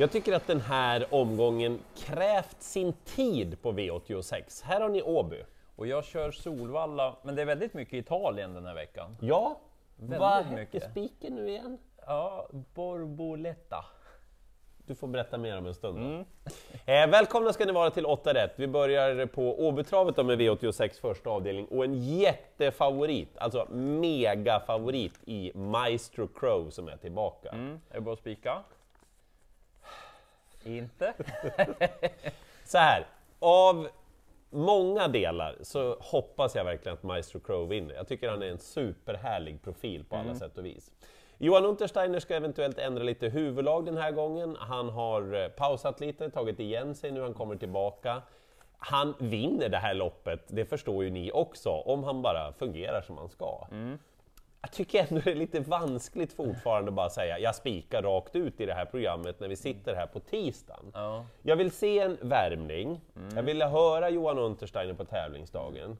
Jag tycker att den här omgången krävt sin tid på V86. Här har ni Åby. Och jag kör Solvalla, men det är väldigt mycket Italien den här veckan. Ja, Väldigt vad hette mycket. spiken nu igen? Ja, Borboletta. Du får berätta mer om en stund. då. Eh, välkomna ska ni vara till 8 rätt. Vi börjar på Åbytravet med V86 första avdelning och en jättefavorit, alltså megafavorit i Maestro Crow som är tillbaka. Mm. Är det bara att spika? Inte? Så här, av många delar så hoppas jag verkligen att Maestro Crow vinner. Jag tycker han är en superhärlig profil på alla sätt och vis. Johan Untersteiner ska eventuellt ändra lite huvudlag den här gången. Han har eh, pausat lite, tagit igen sig nu, han kommer tillbaka. Han vinner det här loppet, det förstår ju ni också, om han bara fungerar som han ska. Jag tycker ändå det är lite vanskligt fortfarande att bara säga jag spikar rakt ut i det här programmet när vi sitter här på tisdagen. Ja. Jag vill se en värmning, jag vill höra Johan Untersteiner på tävlingsdagen.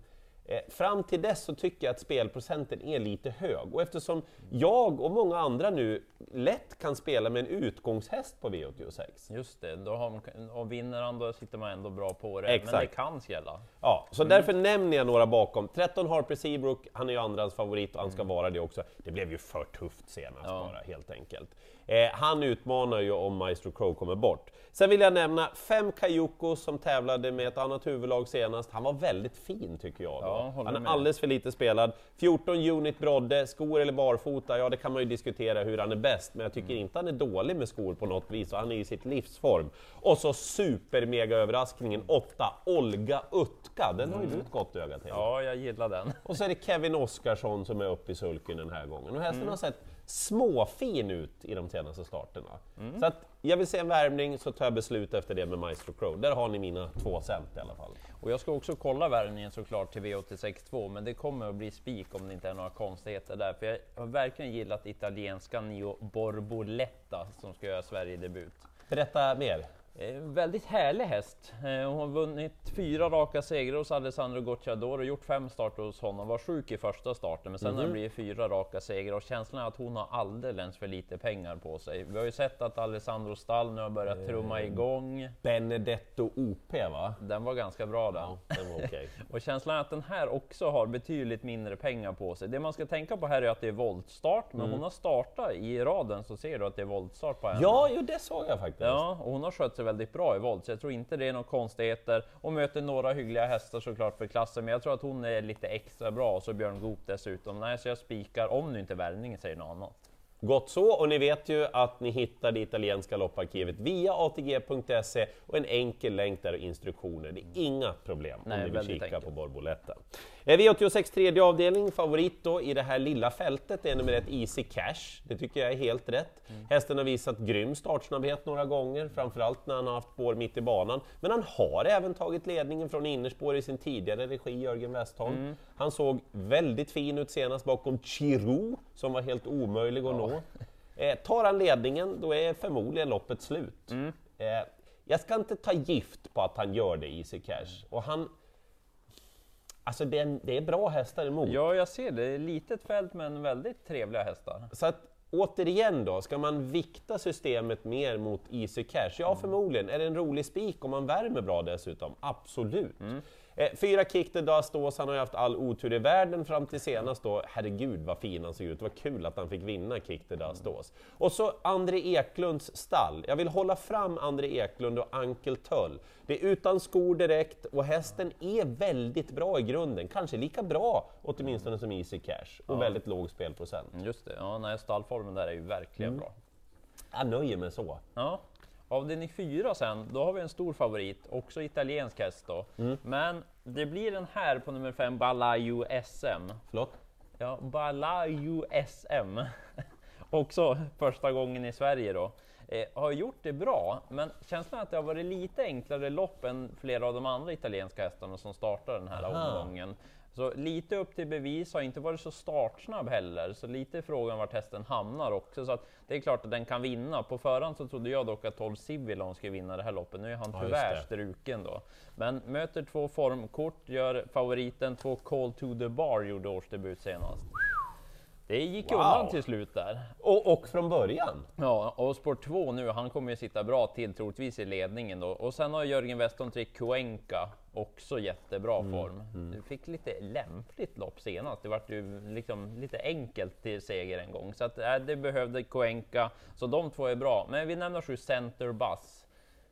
Eh, fram till dess så tycker jag att spelprocenten är lite hög och eftersom jag och många andra nu lätt kan spela med en utgångshäst på V86. Just det, då har man, och vinner han då sitter man ändå bra på det. Men Exakt. det kan skrälla. Ja, så därför nämner jag några bakom. 13 Harper Seabrook, han är ju andrans favorit och han ska vara det också. Det blev ju för tufft senast Ja. bara, helt enkelt. Eh, han utmanar ju om Maestro Crow kommer bort. Sen vill jag nämna fem Kayoko som tävlade med ett annat huvudlag senast. Han var väldigt fin tycker jag. Ja, han är med. alldeles för lite spelad. 14 unit Brodde, skor eller barfota, ja det kan man ju diskutera hur han är bäst, men jag tycker Mm. inte han är dålig med skor på något vis och han är i sitt livsform. Och så super mega överraskningen 8 Olga Utka, den har ju du ett gott öga till. Mm. Ja, jag gillar den. Och så är det Kevin Oskarsson som är uppe i sulken den här gången. Och hästen Mm. har sett småfin ut i de senaste starterna. Mm. Så att jag vill se en värmning så tar jag beslut efter det med Maestro Crow. Där har ni mina två cent i alla fall. Och jag ska också kolla värmningen såklart till V86.2, men det kommer att bli spik om det inte är några konstigheter där. För jag har verkligen gillat italienska Nio Borboletta som ska göra Sverigedebut. Berätta mer. Eh, väldigt härlig häst. Eh, hon har vunnit fyra raka segrar hos Alessandro Gocciador och gjort fem starter hos honom. Var sjuk i första starten, men sen har det blivit fyra raka segrar och känslan är att hon har alldeles för lite pengar på sig. Vi har ju sett att Alessandro stall nu har börjat trumma igång. Benedetto OP va? Den var ganska bra den. Ja, den var okej. Och känslan är att den här också har betydligt mindre pengar på sig. Det man ska tänka på här är att det är voltstart, men hon har startat i raden så ser du att det är voltstart på henne. Ja, jo, det såg jag faktiskt. Ja, och hon har skött sig väldigt bra i volt, så jag tror inte det är några konstigheter. Och möter några hyggliga hästar såklart för klassen, men jag tror att hon är lite extra bra, och så Björn Goop dessutom. Nej, så jag spikar, om nu inte värvningen säger något annat. Gott så, och ni vet ju att ni hittar det italienska lopparkivet via atg.se och en enkel länk där och instruktioner. Det är inga problem Nej, om ni vill kika enkelt. på Borboletta. Eh, V86 tredje avdelning, favorit då i det här lilla fältet är nummer ett Easy Cash. Det tycker jag är helt rätt. Mm. Hästen har visat grym startsnabbhet några gånger, framförallt när han har haft spår mitt i banan. Men han har även tagit ledningen från innerspår i sin tidigare regi, Jörgen Westholm. Mm. Han såg väldigt fin ut senast bakom Chirou, som var helt omöjlig att nå. Eh, tar han ledningen, då är förmodligen loppet slut. Mm. Eh, jag ska inte ta gift på att han gör det, Easy Cash. Och han... Alltså det är, det är bra hästar emot. Ja, jag ser det. Litet fält, men väldigt trevliga hästar. Så att återigen då, ska man vikta systemet mer mot Easy Cash? Ja, förmodligen. Är det en rolig spik om man värmer bra dessutom? Absolut. Eh, fyra Kick the Dust Ås, han har ju haft all otur i världen fram till senast då. Herregud vad fin han såg ut, var kul att han fick vinna Kick the Dust Ås. Och så André Eklunds stall. Jag vill hålla fram André Eklund och Ankel Töll. Det är utan skor direkt och hästen är väldigt bra i grunden. Kanske lika bra åtminstone som Easy Cash och väldigt låg spelprocent. Just det, ja, nej, stallformen där är ju verkligen bra. Jag nöjer mig så. Ja. Avdelning fyra sen, då har vi en stor favorit, också italiensk häst då. Men det blir den här på nummer fem, Balayu SM. Förlåt? Ja, Balayu SM. också första gången i Sverige då. Eh, har gjort det bra, men känslan är att det har varit lite enklare lopp än flera av de andra italienska hästarna som startar den här Aha. omgången. Så lite upp till bevis, har inte varit så startsnabb heller, så lite frågan vart hästen hamnar också. Så det är klart att den kan vinna. På förhand så trodde jag dock att 12 Civilon skulle vinna det här loppet. Nu är han Ja, tyvärr det. struken då. Men möter två formkort, gör favoriten, två Call to the Bar gjorde årsdebut senast. Det gick Wow. undan till slut där. Och, och från början. Ja, och spår 2 nu, han kommer ju sitta bra till troligtvis i ledningen då. Och sen har Jörgen Westholm Trick Cuenca också jättebra Mm, form. Du fick lite lämpligt lopp senast. Det vart ju liksom lite enkelt till seger en gång. Så att, äh, det behövde Cuenca. Så de två är bra. Men vi nämner sju Center Bus.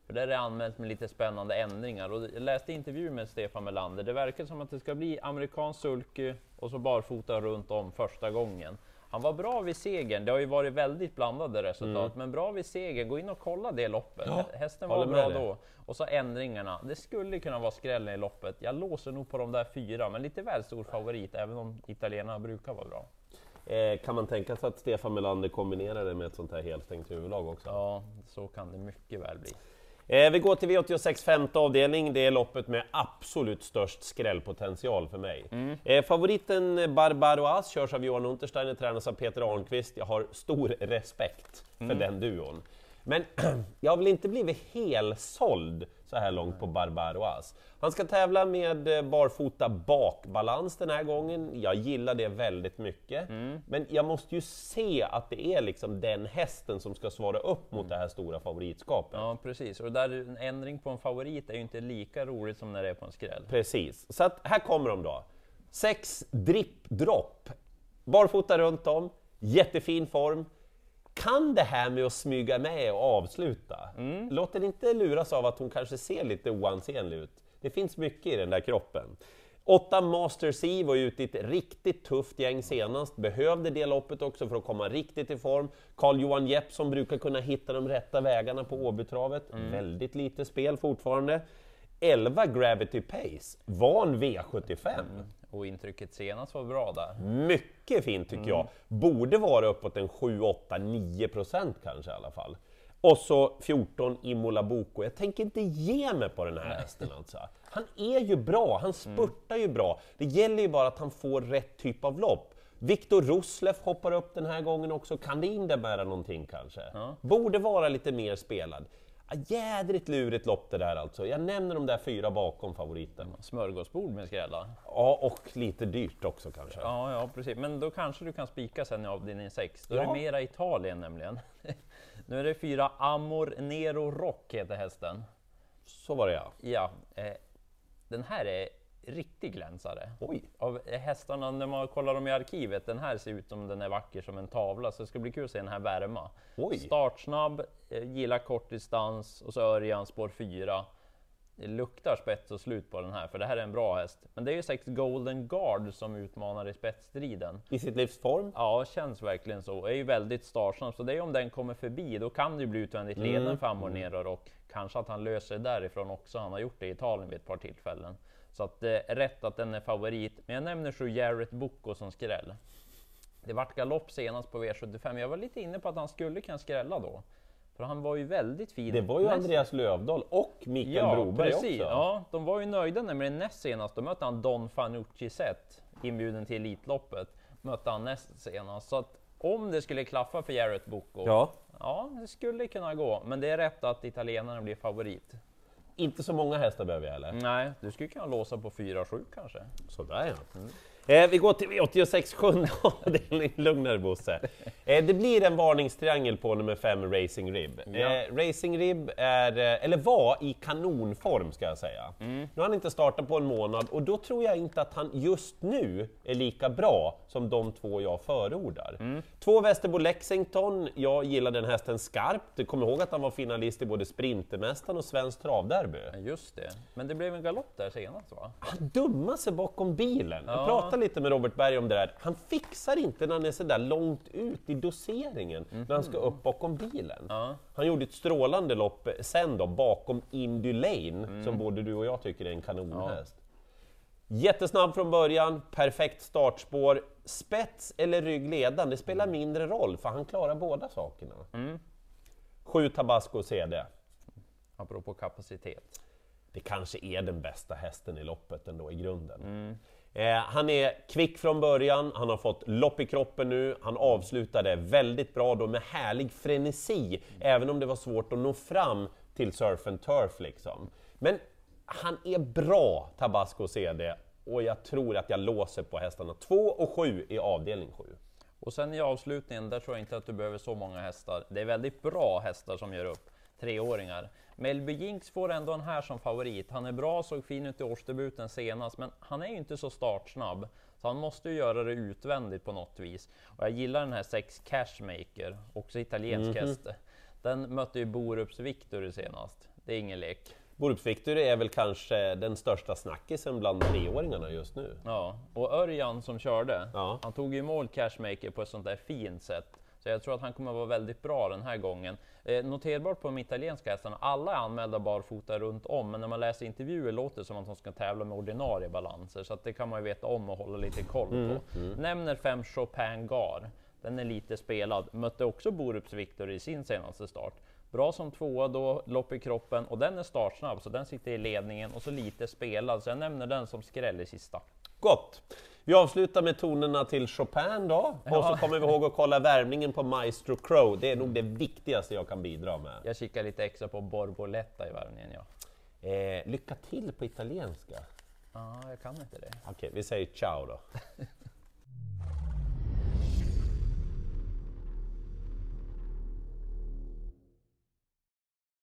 För där är det anmält med lite spännande ändringar. Och jag läste intervju med Stefan Melander. Det verkar som att det ska bli amerikansk sulky och så barfota runt om första gången. Han var bra vid segern. Det har ju varit väldigt blandade resultat, men bra vid segern. Gå in och kolla det loppet. Mm. Ja, Hästen var bra då. Och så ändringarna. Det skulle kunna vara skrällen i loppet. Jag låser nog på de där fyra, men lite väl stor favorit, även om italienarna brukar vara bra. Eh, kan man tänka sig att Stefan Melander kombinerar det med ett sånt här helstängt huvudlag också? Ja, så kan det mycket väl bli. Eh, vi går till V86 femte avdelning, det är loppet med absolut störst skrällpotential för mig. Eh, favoriten Barbaroas körs av Johan Untersteiner, tränas av Peter Arnqvist. Jag har stor respekt för den duon. Men jag har väl inte blivit helsåld så här långt på Barbaroas. Han ska tävla med eh, barfota bakbalans den här gången. Jag gillar det väldigt mycket. Men jag måste ju se att det är liksom den hästen som ska svara upp mot det här stora favoritskapet. Ja, precis. Och där en ändring på en favorit är ju inte lika roligt som när det är på en skräll. Precis, så att här kommer de då. Sex dripp dropp. Barfota runt om, jättefin form. Kan det här med att smyga med och avsluta? Låt den inte luras av att hon kanske ser lite oansenlig ut. Det finns mycket i den där kroppen. Åtta Masters Eve var ute i ett riktigt tufft gäng senast, behövde det loppet också för att komma riktigt i form. Carl-Johan Jeppsson brukar kunna hitta de rätta vägarna på Åbytravet, väldigt lite spel fortfarande. 11 Gravity Pace, van V75. Och intrycket senast var bra där. Mycket fint tycker jag. Borde vara uppåt en 7, 8, 9 procent kanske i alla fall. Och så 14 Imola Boko. Jag tänker inte ge mig på den här hästen alltså. Han är ju bra, han spurtar ju bra. Det gäller ju bara att han får rätt typ av lopp. Viktor Rosleff hoppar upp den här gången också. Kan det innebära någonting kanske? Borde vara lite mer spelad. Jädrigt lurigt lopp det där alltså. Jag nämner de där fyra bakom favoriten. Smörgåsbord med skrällar. Ja, och lite dyrt också kanske. Ja, ja, precis. Men då kanske du kan spika sen i avdelning 6. Då är Ja. det mera Italien nämligen. nu är det fyra Amor Nero Rock heter hästen. Så var det ja. Ja, eh, den här är riktig glänsare. Oj! Av hästarna, när man kollar dem i arkivet, den här ser ut som den är vacker som en tavla, så det ska bli kul att se den här värma. Oj. Startsnabb, eh, gillar kortdistans och så Örjan spår 4. Det luktar spets och slut på den här, för det här är en bra häst. Men det är ju sex Golden Guard som utmanar i spetsstriden. I sitt livs form. Ja, känns verkligen så. Är ju väldigt startsnabb, så det är om den kommer förbi, då kan det ju bli utvändigt leden för Amor och kanske att han löser det därifrån också. Han har gjort det i Italien vid ett par tillfällen. Så att det är rätt att den är favorit. Men jag nämner så Jarrett Bocco som skräll. Det vart galopp senast på V75. Jag var lite inne på att han skulle kunna skrälla då. För han var ju väldigt fin. Det var ju Näst- Andreas Lövdahl och Mikael Ja, Broberg precis. också. Ja, de var ju nöjda nämligen näst senast. Då mötte han Don Fanucci Zet, inbjuden till Elitloppet. Mötte han näst senast. Så att om det skulle klaffa för Jarrett Bocco, ja. Ja, det skulle kunna gå. Men det är rätt att italienarna blir favorit. inte så många hästar behöver jag heller. Nej, du skulle kunna låsa på 4-7 kanske. Sådär ja. Eh, vi går till V86 sjunde avdelning, lugnare Bosse. Eh, det blir en varningstriangel på nummer 5 Racing Rib. Ja. Eh, Racing Rib är, eh, eller var i kanonform ska jag säga. Nu har han inte startat på en månad och då tror jag inte att han just nu är lika bra som de två jag förordar. Två Västerbo Lexington, jag gillar den hästen skarpt. Du kommer ihåg att han var finalist i både Sprintermästaren och Svenskt Travderby? Just det. Men det blev en galopp där senast va? Han dummar sig bakom bilen. Jag Ja. Pratade lite med Robert Berg om det där. Han fixar inte när han är så där långt ut i doseringen, när han ska upp bakom bilen. Ja. Han gjorde ett strålande lopp sen då, bakom Indy Lane, som både du och jag tycker är en kanonhäst. Jättesnabb från början, perfekt startspår. Spets eller ryggledan, det spelar mindre roll, för han klarar båda sakerna. Sju Tabasco CD. Apropå kapacitet. det kanske är den bästa hästen i loppet ändå i grunden. Eh, han är kvick från början, han har fått lopp i kroppen nu, han avslutade väldigt bra då med härlig frenesi, även om det var svårt att nå fram till surf and turf liksom. Men han är bra, Tabasco CD, och jag tror att jag låser på hästarna 2 och 7 i avdelning 7. Och sen i avslutningen, där tror jag inte att du behöver så många hästar. Det är väldigt bra hästar som gör upp, treåringar. Melby Jinx får ändå en här som favorit. Han är bra, såg fin ut i årsdebuten senast, men han är ju inte så startsnabb. Så han måste ju göra det utvändigt på något vis. Och jag gillar den här 6 Cashmaker, också italiensk Mhm. häst. Den mötte ju Borups Victory senast. Det är ingen lek. Borups Victory är väl kanske den största snackisen bland treåringarna just nu. Ja, och Örjan som körde, Ja. han tog ju mål Cashmaker på ett sånt där fint sätt. Så jag tror att han kommer vara väldigt bra den här gången. Eh, noterbart på de italienska hästarna, alla är anmälda barfota runt om, men när man läser intervjuer låter det som att de ska tävla med ordinarie balanser, så att det kan man ju veta om och hålla lite koll på. Nämner fem Chopin Gar. Den är lite spelad, mötte också Borups Victory i sin senaste start. Bra som tvåa då, lopp i kroppen och den är startsnabb så den sitter i ledningen och så lite spelad så jag nämner den som skräll i sista. Gott! Vi avslutar med tonerna till Chopin då, och så Ja. kommer vi ihåg att kolla värmningen på Maestro Crow. Det är nog det viktigaste jag kan bidra med. Jag kikar lite extra på Borboletta i värmningen ja. Eh, lycka till på italienska. Ja, jag kan inte det. Okej, vi säger ciao då.